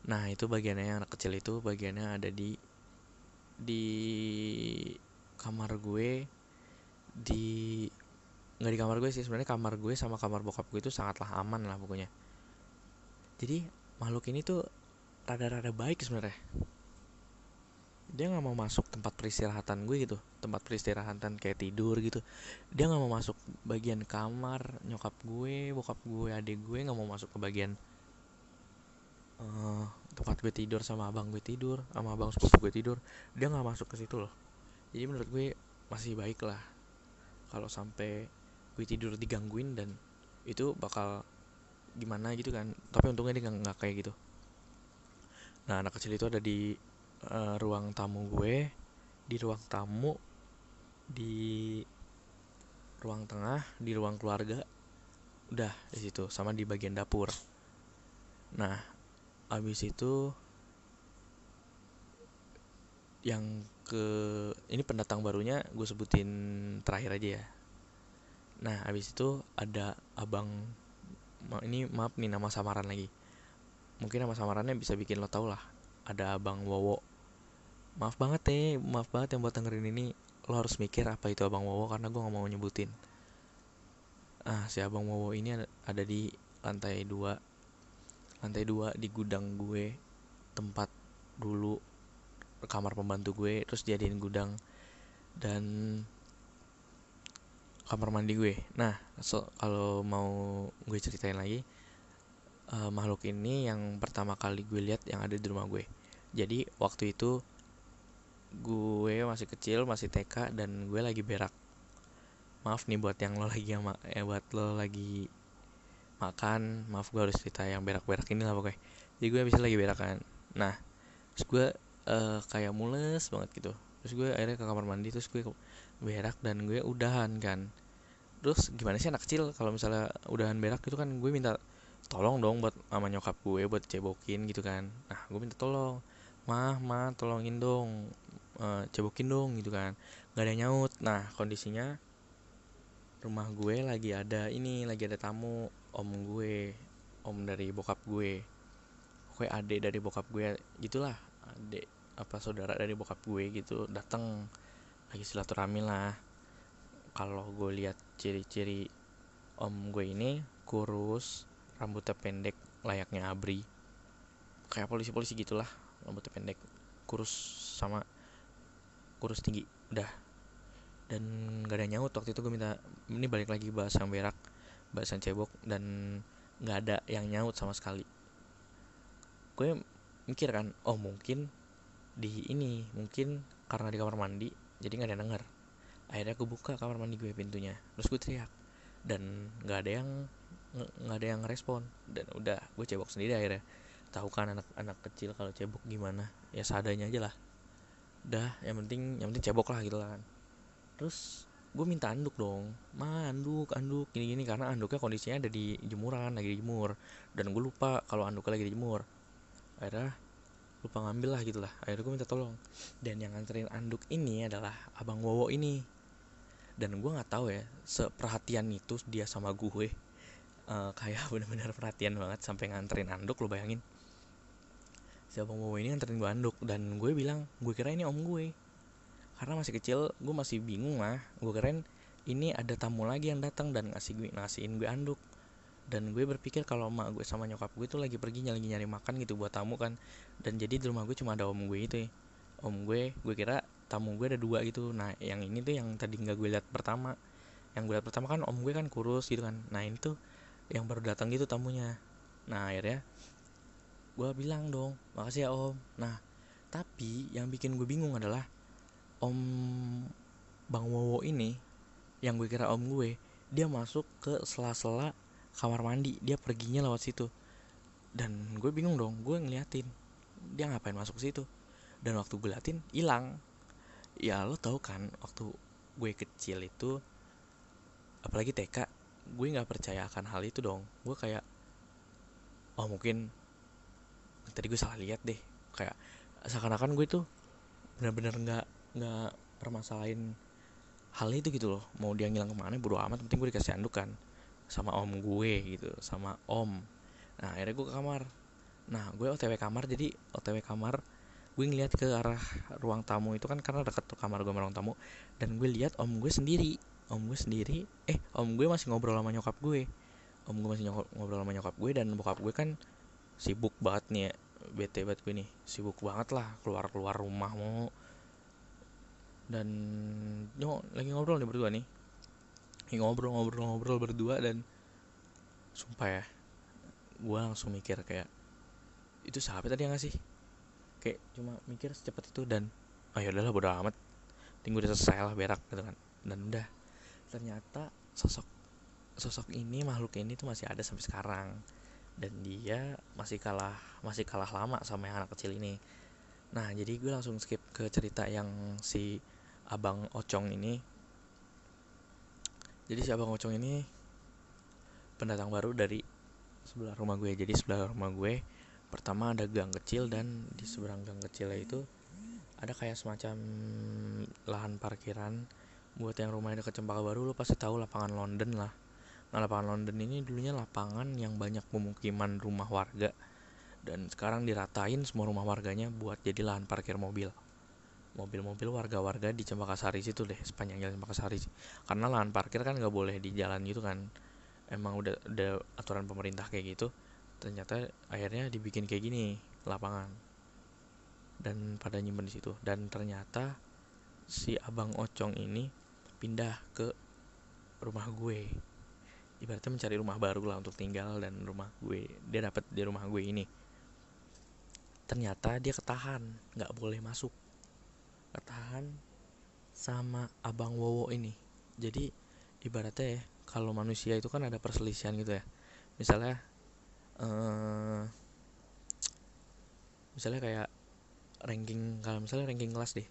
Nah itu bagiannya yang anak kecil itu bagiannya ada di di kamar gue. Di nggak di kamar gue sih sebenarnya kamar gue sama kamar bokap gue itu sangatlah aman lah pokoknya jadi makhluk ini tuh rada-rada baik sebenarnya. Dia nggak mau masuk tempat peristirahatan gue gitu tempat peristirahatan kayak tidur gitu. Dia nggak mau masuk bagian kamar nyokap gue bokap gue adik gue nggak mau masuk ke bagian uh, tempat gue tidur sama abang gue tidur sama abang sepupu gue tidur. Dia nggak masuk ke situ loh. Jadi menurut gue masih baik lah kalau sampai gue tidur digangguin dan itu bakal gimana gitu kan. Tapi untungnya dia nggak kayak gitu. Nah anak kecil itu ada di uh, ruang tamu gue di ruang tamu di ruang tengah di ruang keluarga. Udah di situ sama di bagian dapur. Nah abis itu yang ke ini pendatang barunya gue sebutin terakhir aja ya. Nah abis itu ada abang ini maaf nih nama samaran lagi. Mungkin nama samarannya bisa bikin lo tau lah. Ada abang Wowo. Maaf banget nih maaf banget yang buat dengerin ini. Lo harus mikir apa itu abang Wowo karena gue nggak mau nyebutin. Ah si abang Wowo ini ada, ada di lantai dua. Lantai dua di gudang gue. Tempat dulu kamar pembantu gue terus jadiin gudang. Dan kamar mandi gue. Nah so, kalau mau gue ceritain lagi eh, makhluk ini yang pertama kali gue lihat yang ada di rumah gue. Jadi waktu itu gue masih kecil masih TK dan gue lagi berak. Maaf nih buat yang lo lagi yang eh, buat lo lagi makan maaf gue harus cerita yang berak-berak ini lah pokoknya. Jadi gue bisa lagi berak kan. Nah terus gue eh, kayak mules banget gitu. Terus gue akhirnya ke kamar mandi terus gue berak dan gue udahan kan terus gimana sih anak kecil kalau misalnya udahan berak itu kan gue minta tolong dong buat sama nyokap gue buat cebokin gitu kan. Nah gue minta tolong mah mah tolongin dong eh, cebokin dong gitu kan. Nggak ada nyaut. Nah kondisinya rumah gue lagi ada ini lagi ada tamu om gue om dari bokap gue. Pokoknya adik dari bokap gue gitulah adik apa saudara dari bokap gue gitu datang lagi silaturahmi lah kalau gue lihat ciri-ciri om gue ini kurus rambutnya pendek layaknya abri. Kayak polisi-polisi gitulah rambutnya pendek kurus sama kurus tinggi udah dan gak ada nyaut waktu itu gue minta ini balik lagi bahas yang berak bahas yang cebok dan nggak ada yang nyaut sama sekali. Gue mikir kan oh mungkin di ini mungkin karena di kamar mandi jadi nggak ada denger akhirnya gue buka kamar mandi gue pintunya. Terus gue teriak. Dan nggak ada yang nggak ada yang respon dan udah gue cebok sendiri akhirnya. Tahu kan anak-anak kecil kalau cebok gimana? Ya seadanya aja lah. Udah yang penting yang penting cebok lah gitu kan. Terus gue minta anduk dong. Ma anduk anduk. Gini gini karena anduknya kondisinya ada di jemuran lagi dijemur dan gue lupa kalau anduknya lagi dijemur akhirnya lupa ngambil lah gitu lah. Akhirnya gue minta tolong. Dan yang nganterin anduk ini adalah abang Wowo ini dan gue nggak tahu ya seperhatian itu dia sama gue Eh, kayak bener-bener perhatian banget sampai nganterin anduk lo bayangin. Si abang Wowo ini nganterin gue anduk dan gue bilang gue kira ini om gue. Karena masih kecil gue masih bingung lah gue keren ini ada tamu lagi yang datang dan ngasih gue ngasihin gue anduk. Dan gue berpikir kalau emak gue sama nyokap gue tuh lagi pergi lagi nyari makan gitu buat tamu kan. Dan jadi di rumah gue cuma ada om gue itu ya. Om gue gue kira tamu gue ada dua gitu. Nah yang ini tuh yang tadi nggak gue lihat pertama. Yang gue lihat pertama kan om gue kan kurus gitu kan. Nah ini tuh yang baru datang gitu tamunya. Nah akhirnya gue bilang dong makasih ya om. Nah tapi yang bikin gue bingung adalah om bang Wowo ini yang gue kira om gue dia masuk ke sela-sela kamar mandi. Dia perginya lewat situ. Dan gue bingung dong gue ngeliatin dia ngapain masuk situ? Dan waktu gue liatin hilang ya lo tau kan waktu gue kecil itu apalagi TK gue nggak percaya akan hal itu dong. Gue kayak oh mungkin tadi gue salah lihat deh. Kayak seakan-akan gue tuh benar-benar nggak nggak permasalahin hal itu gitu loh. Mau dia ngilang ke mana bodo amat penting gue dikasih anduk kan. Sama om gue gitu sama om. Nah akhirnya gue ke kamar. Nah gue otw kamar jadi otw kamar gue ngeliat ke arah ruang tamu itu kan karena deket tuh kamar gue sama ruang tamu. Dan gue lihat om gue sendiri. Om gue sendiri eh om gue masih ngobrol sama nyokap gue. Om gue masih ngobrol sama nyokap gue dan bokap gue kan sibuk banget nih ya bete banget gue nih. Sibuk banget lah keluar keluar rumah mau. Dan nyok lagi ngobrol nih berdua nih. Lagi ngobrol ngobrol ngobrol berdua dan sumpah ya gue langsung mikir kayak itu siapa tadi yang ngasih kayak cuma mikir secepat itu dan oh ya udahlah bodo amat. Tinggal udah selesai lah berak gitu kan. Dan udah ternyata sosok sosok ini makhluk ini tuh masih ada sampai sekarang. Dan dia masih kalah masih kalah lama sama yang anak kecil ini. Nah jadi gue langsung skip ke cerita yang si abang ocong ini. Jadi si abang ocong ini pendatang baru dari sebelah rumah gue. Jadi sebelah rumah gue pertama ada gang kecil dan di seberang gang kecilnya itu ada kayak semacam lahan parkiran buat yang rumahnya deket Cempaka Baru. Lo pasti tahu lapangan London lah. Nah lapangan London ini dulunya lapangan yang banyak pemukiman rumah warga dan sekarang diratain semua rumah warganya buat jadi lahan parkir mobil. Mobil-mobil warga-warga di Cempaka Sari situ deh sepanjang jalan Cempaka Sari. Karena lahan parkir kan nggak boleh di jalan gitu kan. Emang udah ada aturan pemerintah kayak gitu ternyata akhirnya dibikin kayak gini lapangan. Dan pada nyimpen di situ. Dan ternyata si abang Ocong ini pindah ke rumah gue. Ibaratnya mencari rumah baru lah untuk tinggal dan rumah gue. Dia dapat di rumah gue ini. Ternyata dia ketahan nggak boleh masuk. Ketahan sama abang Wowo ini. Jadi ibaratnya ya kalau manusia itu kan ada perselisihan gitu ya. Misalnya eh, misalnya kayak ranking kalau misalnya ranking kelas deh.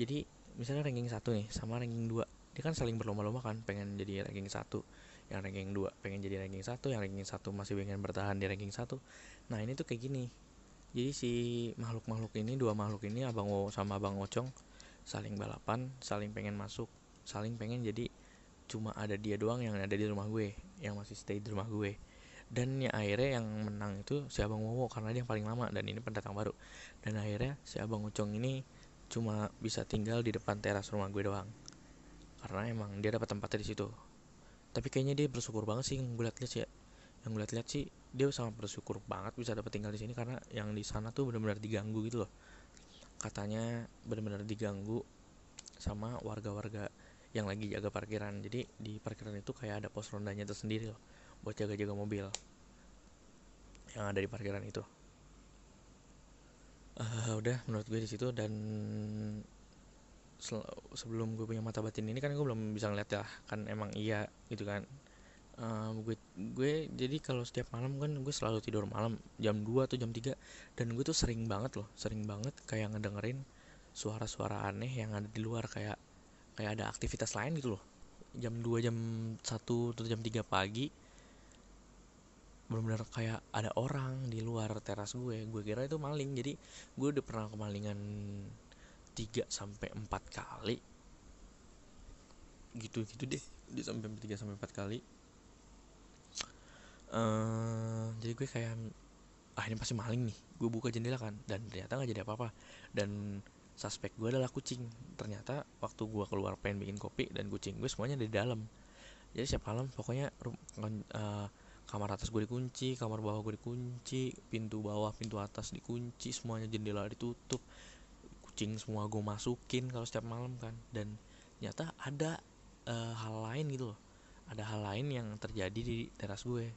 Jadi misalnya ranking satu nih sama ranking 2 dia kan saling berlomba-lomba kan pengen jadi ranking satu yang ranking 2 pengen jadi ranking satu yang ranking satu masih pengen bertahan di ranking satu. Nah ini tuh kayak gini. Jadi si makhluk-makhluk ini dua makhluk ini abang Wo sama abang Ocong saling balapan saling pengen masuk saling pengen jadi cuma ada dia doang yang ada di rumah gue yang masih stay di rumah gue dan ya akhirnya yang menang itu si abang Wowo karena dia yang paling lama dan ini pendatang baru. Dan akhirnya si abang Ocong ini cuma bisa tinggal di depan teras rumah gue doang. Karena emang dia dapat tempatnya di situ. Tapi kayaknya dia bersyukur banget sih yang gue liat-liat sih ya. yang gue liat-liat sih dia sangat bersyukur banget bisa dapat tinggal di sini karena yang di sana tuh benar-benar diganggu gitu loh. Katanya benar-benar diganggu sama warga-warga yang lagi jaga parkiran. Jadi di parkiran itu kayak ada pos rondanya tersendiri loh buat jaga-jaga mobil yang ada di parkiran itu. Eh, udah menurut gue di situ dan sebelum gue punya mata batin ini kan gue belum bisa ngeliat ya kan emang iya gitu kan. Eh, gue gue jadi kalau setiap malam kan gue selalu tidur malam jam 2 atau jam 3 dan gue tuh sering banget loh sering banget kayak ngedengerin suara-suara aneh yang ada di luar kayak kayak ada aktivitas lain gitu loh. Jam 2 jam 1 atau jam 3 pagi benar-benar kayak ada orang di luar teras gue. Gue kira itu maling. Jadi gue udah pernah kemalingan 3 sampai 4 kali. Gitu gitu deh. Dia sampai 3 sampai 4 kali. Eh jadi gue kayak ah ini pasti maling nih. Gue buka jendela kan dan ternyata nggak jadi apa-apa. Dan suspek gue adalah kucing. Ternyata waktu gue keluar pengen bikin kopi dan kucing gue semuanya ada di dalam. Jadi setiap malam pokoknya eh, kamar atas gue dikunci kamar bawah gue dikunci pintu bawah pintu atas dikunci semuanya jendela ditutup. Kucing semua gue masukin kalau setiap malam kan. Dan ternyata ada eh, hal lain gitu loh. Ada hal lain yang terjadi di teras gue.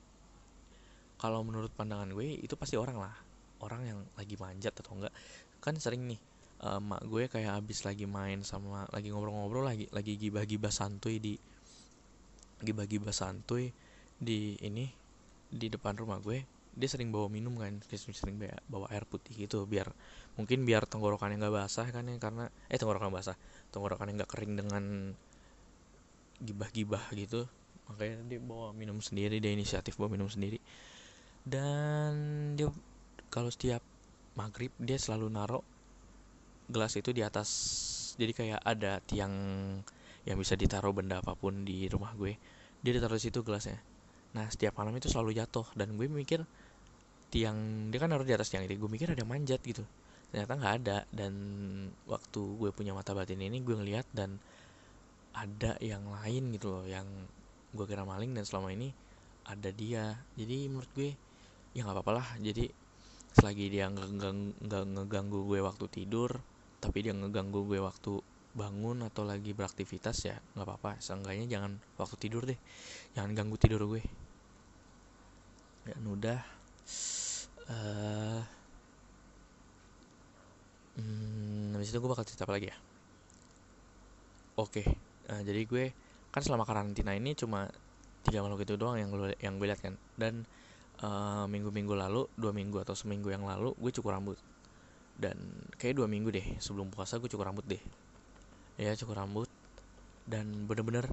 Kalau menurut pandangan gue itu pasti orang lah. Orang yang lagi manjat atau enggak. Kan sering nih eh, mak gue kayak abis lagi main sama lagi ngobrol-ngobrol lagi lagi gibah-gibah santuy di gibah-gibah santuy di ini di depan rumah gue dia sering bawa minum kan sering bawa, air putih gitu biar mungkin biar tenggorokannya nggak basah kan ya karena eh tenggorokan basah tenggorokannya nggak kering dengan gibah-gibah gitu makanya dia bawa minum sendiri dia inisiatif bawa minum sendiri. Dan dia kalau setiap maghrib dia selalu naruh gelas itu di atas jadi kayak ada tiang yang bisa ditaruh benda apa pun di rumah gue dia ditaruh di situ gelasnya nah setiap malam itu selalu jatuh dan gue mikir tiang dia kan naruh di atas tiang itu gue mikir ada manjat gitu. Ternyata nggak ada dan waktu gue punya mata batin ini gue ngeliat dan ada yang lain gitu loh yang gue kira maling dan selama ini ada dia. Jadi menurut gue ya nggak apa-apa lah. Jadi selagi dia nggak ngeganggu gue waktu tidur tapi dia ngeganggu gue waktu bangun atau lagi beraktivitas ya nggak apa-apa. Seenggaknya jangan waktu tidur deh. Jangan ganggu tidur gue dan udah eh hmm, habis itu gue bakal cerita apa lagi ya? Oke eh, jadi gue kan selama karantina ini cuma tiga makhluk itu doang yang gue yang gue lihat kan. Dan eh, minggu-minggu lalu dua minggu atau seminggu yang lalu gue cukur rambut. Dan kayak dua minggu deh sebelum puasa gue cukur rambut deh. Ya cukur rambut. Dan bener-bener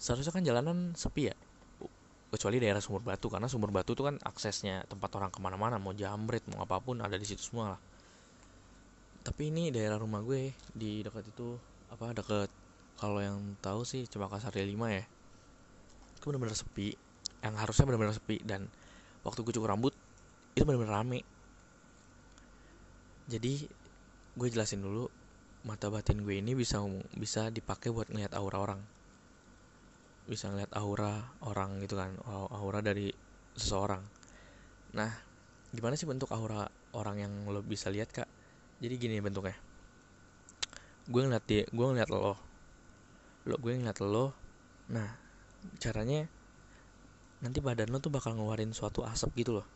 seharusnya kan jalanan sepi ya kecuali daerah sumur batu karena sumur batu itu kan aksesnya tempat orang ke mana-mana mau jamret mau apa pun ada di situ semua lah. Tapi ini daerah rumah gue di dekat itu apa dekat kalau yang tahu sih Cempaka Sari 5 ya. Itu benar-benar sepi yang harusnya benar-benar sepi dan waktu gue cukur rambut itu benar-benar rame. Jadi gue jelasin dulu mata batin gue ini bisa bisa dipakai buat ngeliat aura orang bisa ngeliat aura orang gitu kan aura dari seseorang. Nah gimana sih bentuk aura orang yang lo bisa lihat kak? Jadi gini bentuknya. Gue ngeliat dia gue ngeliat lo. Lo gue ngeliat lo. Nah caranya nanti badan lo tuh bakal ngeluarin suatu asap gitu loh.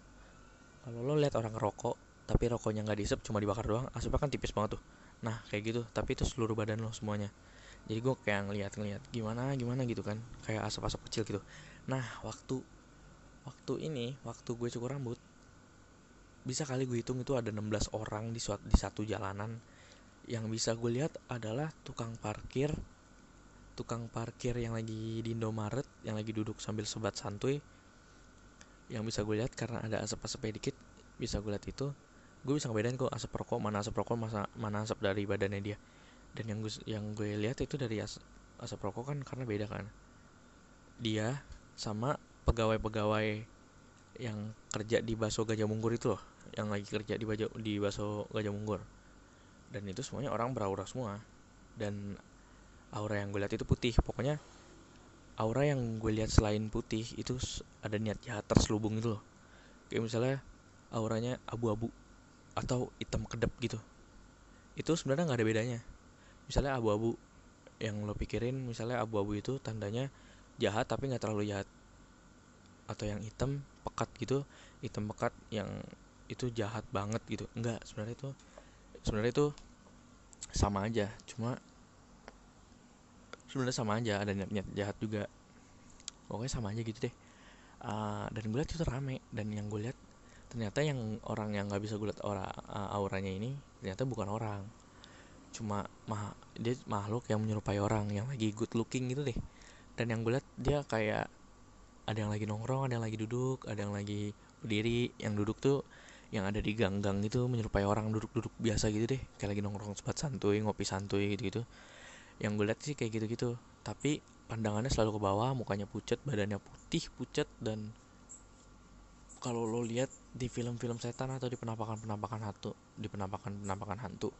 Kalau lo lihat orang rokok tapi rokoknya nggak diisep cuma dibakar doang asapnya kan tipis banget tuh. Nah kayak gitu tapi itu seluruh badan lo semuanya jadi gue kayak ngeliat-ngeliat gimana gimana gitu kan. Kayak asap-asap kecil gitu. Nah waktu waktu ini waktu gue cukur rambut bisa kali gue hitung itu ada 16 orang di suatu di satu jalanan. Yang bisa gue lihat adalah tukang parkir tukang parkir yang lagi di Indomaret yang lagi duduk sambil sebat santuy. Yang bisa gue lihat karena ada asap-asapnya dikit bisa gue lihat itu. Gue bisa ngebedain kok asap rokok mana asap rokok mana asap dari badannya dia dan yang gue yang gue lihat itu dari as, asap rokok kan karena beda kan. Dia sama pegawai-pegawai yang kerja di baso gajah munggur itu loh yang lagi kerja di baso di baso gajah munggur dan itu semuanya orang beraura semua. Dan aura yang gue lihat itu putih. Pokoknya aura yang gue lihat selain putih itu ada niat jahat terselubung itu loh. Kayak misalnya auranya abu-abu atau hitam kedap gitu. Itu sebenarnya nggak ada bedanya misalnya abu-abu yang lo pikirin misalnya abu-abu itu tandanya jahat tapi nggak terlalu jahat. Atau yang hitam pekat gitu hitam pekat yang itu jahat banget gitu. Enggak sebenarnya itu sebenarnya itu sama aja. Cuma sebenarnya sama aja ada niat-niat jahat juga. Pokoknya sama aja gitu deh. Uh, dan gue lihat itu rame. Dan yang gue lihat ternyata yang orang yang nggak bisa gue lihat aura uh, auranya ini ternyata bukan orang cuma mah dia makhluk yang menyerupai orang yang lagi good looking gitu deh. Dan yang gue lihat dia kayak ada yang lagi nongkrong ada yang lagi duduk ada yang lagi berdiri. Yang duduk tuh yang ada di gang-gang itu menyerupai orang duduk-duduk biasa gitu deh. Kayak lagi nongkrong sempat santuy ngopi santuy gitu gitu yang gue lihat sih kayak gitu-gitu. Tapi pandangannya selalu ke bawah mukanya pucat badannya putih pucat dan kalau lo lihat di film-film setan atau di penampakan-penampakan hantu di penampakan-penampakan hantu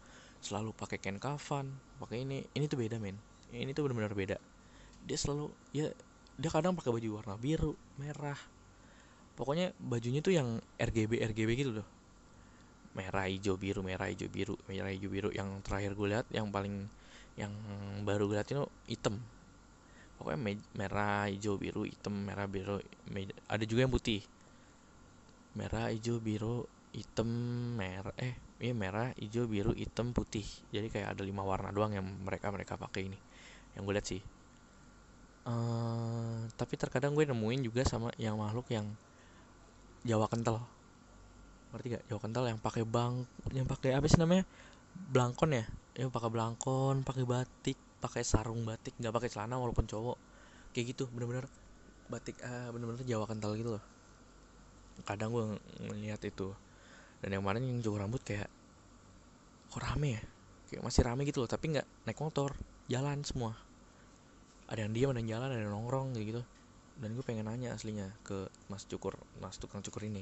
selalu pakai kain kafan pakai ini. Ini tuh beda men. Ini tuh benar-benar beda. Dia selalu ya dia kadang pakai baju warna biru merah. Pokoknya bajunya tuh yang RGB RGB gitu loh. Merah hijau biru merah hijau biru merah hijau biru. Yang terakhir gue lihat yang paling yang baru gue lihat itu hitam. Pokoknya merah hijau biru hitam merah biru ada juga yang putih. Merah hijau biru hitam merah eh ini merah hijau biru hitam putih. Jadi kayak ada lima warna doang yang mereka mereka pakai ini. Yang gue lihat sih. Uh, tapi terkadang gue nemuin juga sama yang makhluk yang Jawa kental. Ngerti gak Jawa kental yang pakai bang yang pakai apa sih namanya? Blangkon ya? Yang pakai blangkon pakai batik pakai sarung batik. Nggak pakai celana walaupun cowok. Kayak gitu bener-bener batik uh, bener-bener Jawa kental gitu loh. Kadang gue ngeliat itu dan yang kemarin yang cukur rambut kayak kok rame ya? Kayak masih rame gitu loh tapi nggak naik motor jalan semua. Ada yang diam ada yang jalan ada yang nongkrong kayak gitu. Dan gue pengen nanya aslinya ke mas cukur mas tukang cukur ini.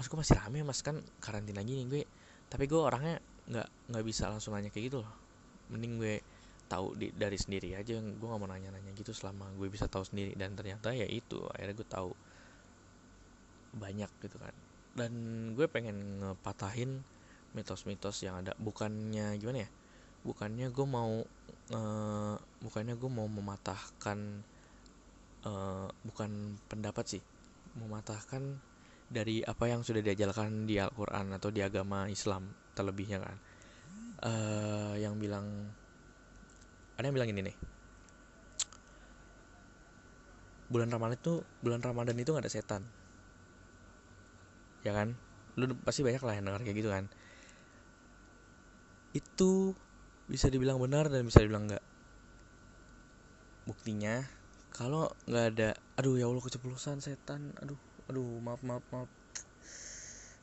Mas gue masih rame mas? Kan karantina gini gue. Tapi gue orangnya nggak nggak bisa langsung nanya kayak gitu loh. Mending gue tahu di, dari sendiri aja. Gue nggak mau nanya-nanya gitu selama gue bisa tahu sendiri. Dan ternyata ya itu akhirnya gue tahu banyak gitu kan dan gue pengen ngepatahin mitos-mitos yang ada. Bukannya gimana ya? Bukannya gue mau uh, bukannya gue mau mematahkan uh, bukan pendapat sih. Mematahkan dari apa yang sudah diajarkan di Al-Quran atau di agama Islam terlebihnya kan. Uh, yang bilang ada yang bilang ini nih. Bulan Ramadan itu bulan Ramadan itu nggak ada setan ya kan? Lu pasti banyak lah yang dengar kayak gitu kan. Itu bisa dibilang benar dan bisa dibilang enggak. Buktinya kalau nggak ada aduh ya allah keceplosan setan. Aduh aduh maaf maaf maaf.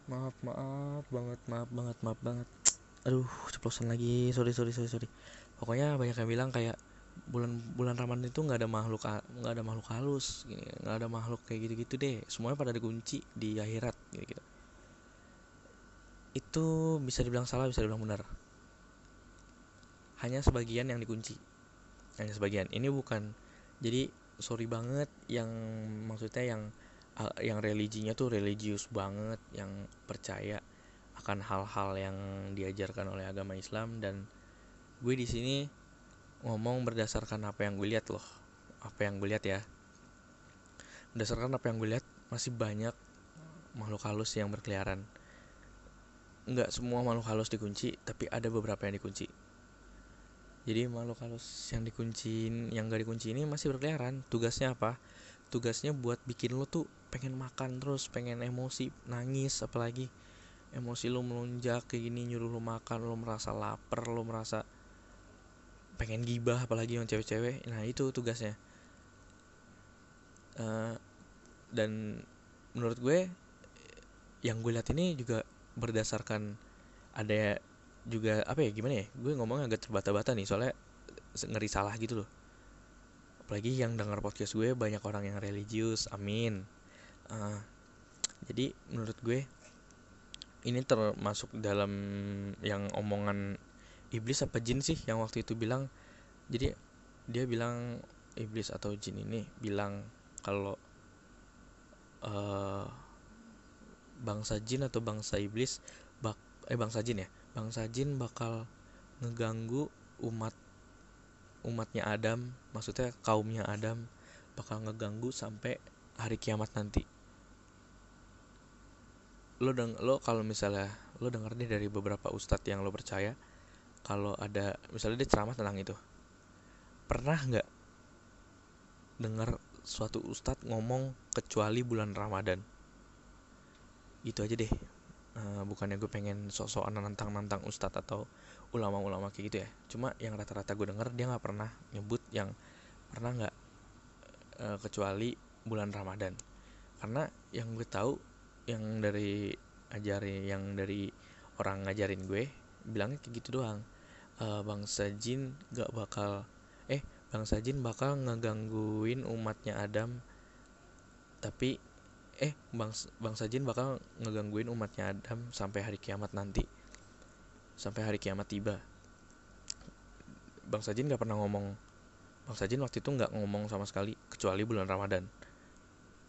Maaf maaf banget maaf banget maaf banget. Aduh ceplosan lagi. Sorry sorry sorry sorry. Pokoknya banyak yang bilang kayak bulan bulan Ramadan itu nggak ada makhluk nggak ada makhluk halus nggak ada makhluk kayak gitu gitu deh. Semuanya pada dikunci di akhirat gitu gitu. Itu bisa dibilang salah bisa dibilang benar. Hanya sebagian yang dikunci. Hanya sebagian. Ini bukan jadi sorry banget yang maksudnya yang yang religinya tuh religius banget yang percaya akan hal-hal yang diajarkan oleh agama Islam dan gue di sini ngomong berdasarkan apa yang gue lihat loh. Apa yang gue lihat ya. Berdasarkan apa yang gue lihat masih banyak makhluk halus yang berkeliaran. Nggak semua makhluk halus dikunci tapi ada beberapa yang dikunci. Jadi makhluk halus yang dikunci yang gak dikunci ini masih berkeliaran. Tugasnya apa? Tugasnya buat bikin lo tuh pengen makan terus pengen emosi nangis apalagi emosi lo melonjak kayak gini nyuruh lo makan lo merasa lapar lo merasa pengen gibah apalagi yang cewek-cewek. Nah itu tugasnya. Uh, dan menurut gue yang gue lihat ini juga berdasarkan ada juga apa ya gimana ya gue ngomong agak terbata-bata nih soalnya ngeri salah gitu loh. Apalagi yang dengar podcast gue banyak orang yang religius amin. Uh, jadi menurut gue ini termasuk dalam yang omongan iblis apa jin sih yang waktu itu bilang? Jadi dia bilang iblis atau jin ini bilang kalau uh, bangsa jin atau bangsa iblis bak eh bangsa jin ya bangsa jin bakal ngeganggu umat umatnya Adam maksudnya kaumnya Adam bakal ngeganggu sampai hari kiamat nanti. Lo deng lo kalau misalnya lo denger nih dari beberapa ustadz yang lo percaya kalau ada misalnya dia ceramah tentang itu pernah nggak dengar suatu ustadz ngomong kecuali bulan Ramadan? Itu aja deh. Uh, bukannya gue pengen sok-sokan nantang-nantang ustadz atau ulama-ulama kayak gitu ya. Cuma yang rata-rata gue denger dia nggak pernah nyebut yang pernah nggak uh, kecuali bulan Ramadan. Karena yang gue tahu yang dari ajari yang dari orang ngajarin gue bilangnya kayak gitu doang. E, bangsa jin gak bakal eh bangsa jin bakal ngegangguin umatnya Adam. Tapi eh bangsa, bangsa jin bakal ngegangguin umatnya Adam sampai hari kiamat nanti. Sampai hari kiamat tiba. Bangsa jin gak pernah ngomong bangsa jin waktu itu nggak ngomong sama sekali kecuali bulan Ramadan.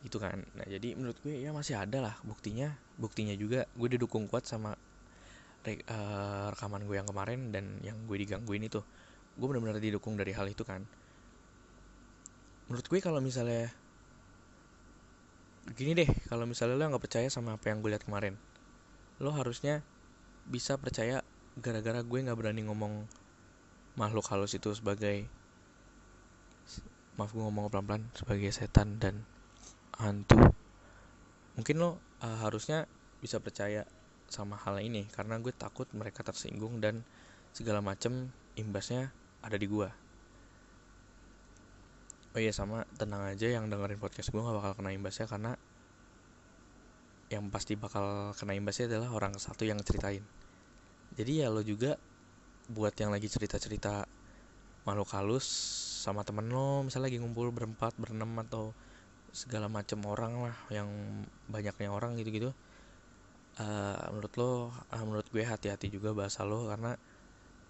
Gitu kan. Nah jadi menurut gue ya masih ada lah buktinya buktinya juga. Gue didukung kuat sama re uh, rekaman gue yang kemarin dan yang gue digangguin itu gue benar-benar didukung dari hal itu kan. Menurut gue kalau misalnya gini deh kalau misalnya lo nggak percaya sama apa yang gue lihat kemarin lo harusnya bisa percaya gara-gara gue nggak berani ngomong makhluk halus itu sebagai maaf gue ngomong pelan-pelan sebagai setan dan hantu. Mungkin lo uh, harusnya bisa percaya sama hal ini karena gue takut mereka tersinggung dan segala macem imbasnya ada di gue oh iya sama tenang aja yang dengerin podcast gue gak bakal kena imbasnya karena yang pasti bakal kena imbasnya adalah orang satu yang ceritain. Jadi ya lo juga buat yang lagi cerita-cerita makhluk halus sama temen lo misalnya lagi ngumpul berempat berenam atau segala macam orang lah yang banyaknya orang gitu-gitu uh, menurut lo uh, menurut gue hati-hati juga bahasa lo karena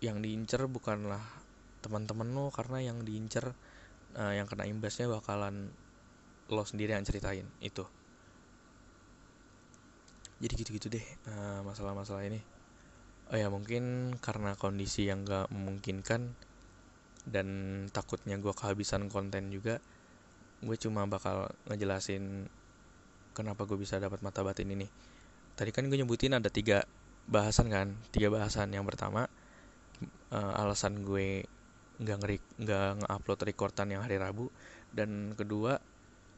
yang diincer bukanlah teman-teman lo karena yang diincer uh, yang kena imbasnya bakalan lo sendiri yang ceritain itu. Jadi gitu-gitu deh masalah-masalah ini. Oh ya mungkin karena kondisi yang gak memungkinkan dan takutnya gue kehabisan konten juga gue cuma bakal ngejelasin kenapa gue bisa dapat mata batin ini tadi kan gue nyebutin ada tiga bahasan kan tiga bahasan. Yang pertama uh, alasan gue nggak ngeri nggak ngupload rekordan yang hari Rabu. Dan kedua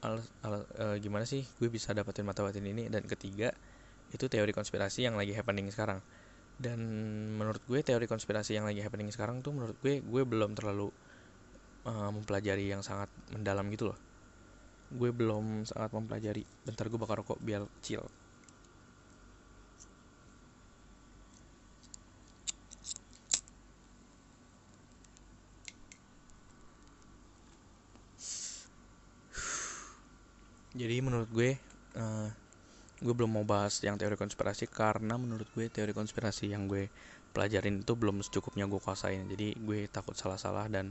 al, al, uh, gimana sih gue bisa dapetin mata batin ini? Dan ketiga itu teori konspirasi yang lagi happening sekarang. Dan menurut gue teori konspirasi yang lagi happening sekarang tuh menurut gue gue belum terlalu uh, mempelajari yang sangat mendalam gitu loh. Gue belum sangat mempelajari. Bentar gue bakal rokok biar chill jadi menurut gue uh, gue belum mau bahas yang teori konspirasi karena menurut gue teori konspirasi yang gue pelajarin itu belum secukupnya gue kuasain. Jadi gue takut salah-salah dan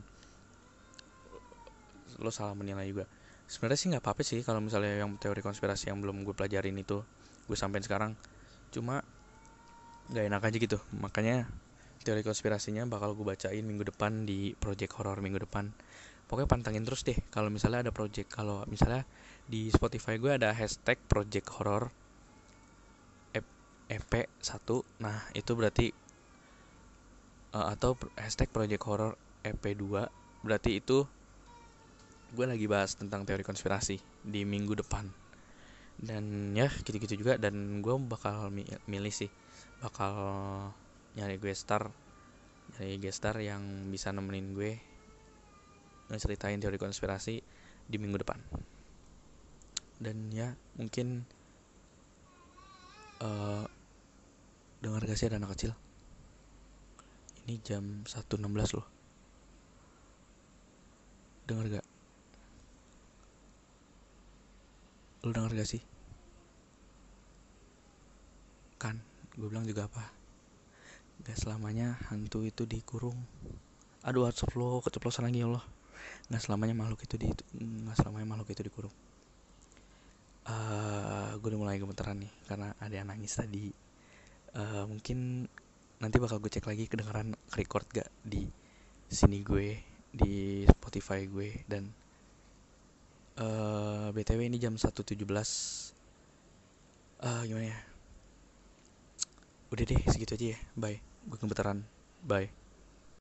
lo salah menilai juga. Sebenarnya sih nggak apa-apa sih kalau misalnya yang teori konspirasi yang belum gue pelajarin itu gue sampein sekarang. Cuma nggak enak aja gitu. Makanya teori konspirasinya bakal gue bacain minggu depan di project horror minggu depan pokoknya pantangin terus deh kalau misalnya ada project kalau misalnya di Spotify gue ada hashtag project horror EP 1 nah itu berarti uh, atau hashtag project horror EP 2 berarti itu gue lagi bahas tentang teori konspirasi di minggu depan. Dan ya gitu-gitu juga. Dan gue bakal milih sih bakal nyari gue star nyari gestar yang bisa nemenin gue ngeceritain teori konspirasi di minggu depan. Dan ya mungkin uh, dengar gak sih ada anak kecil? Ini jam 1.16 loh. Dengar gak? Lu denger gak sih? Kan gue bilang juga apa? Gak selamanya hantu itu dikurung. Aduh lo keceplosan lagi ya Allah gak selamanya makhluk itu di gak selamanya makhluk itu dikurung. Uh, eh, gue udah mulai gemeteran nih karena ada yang nangis tadi. Uh, mungkin nanti bakal gue cek lagi kedengaran record gak di sini gue di Spotify gue dan uh, eh, btw ini jam 1.17 uh, gimana ya? Udah deh segitu aja ya. Bye. Gue kebetulan bye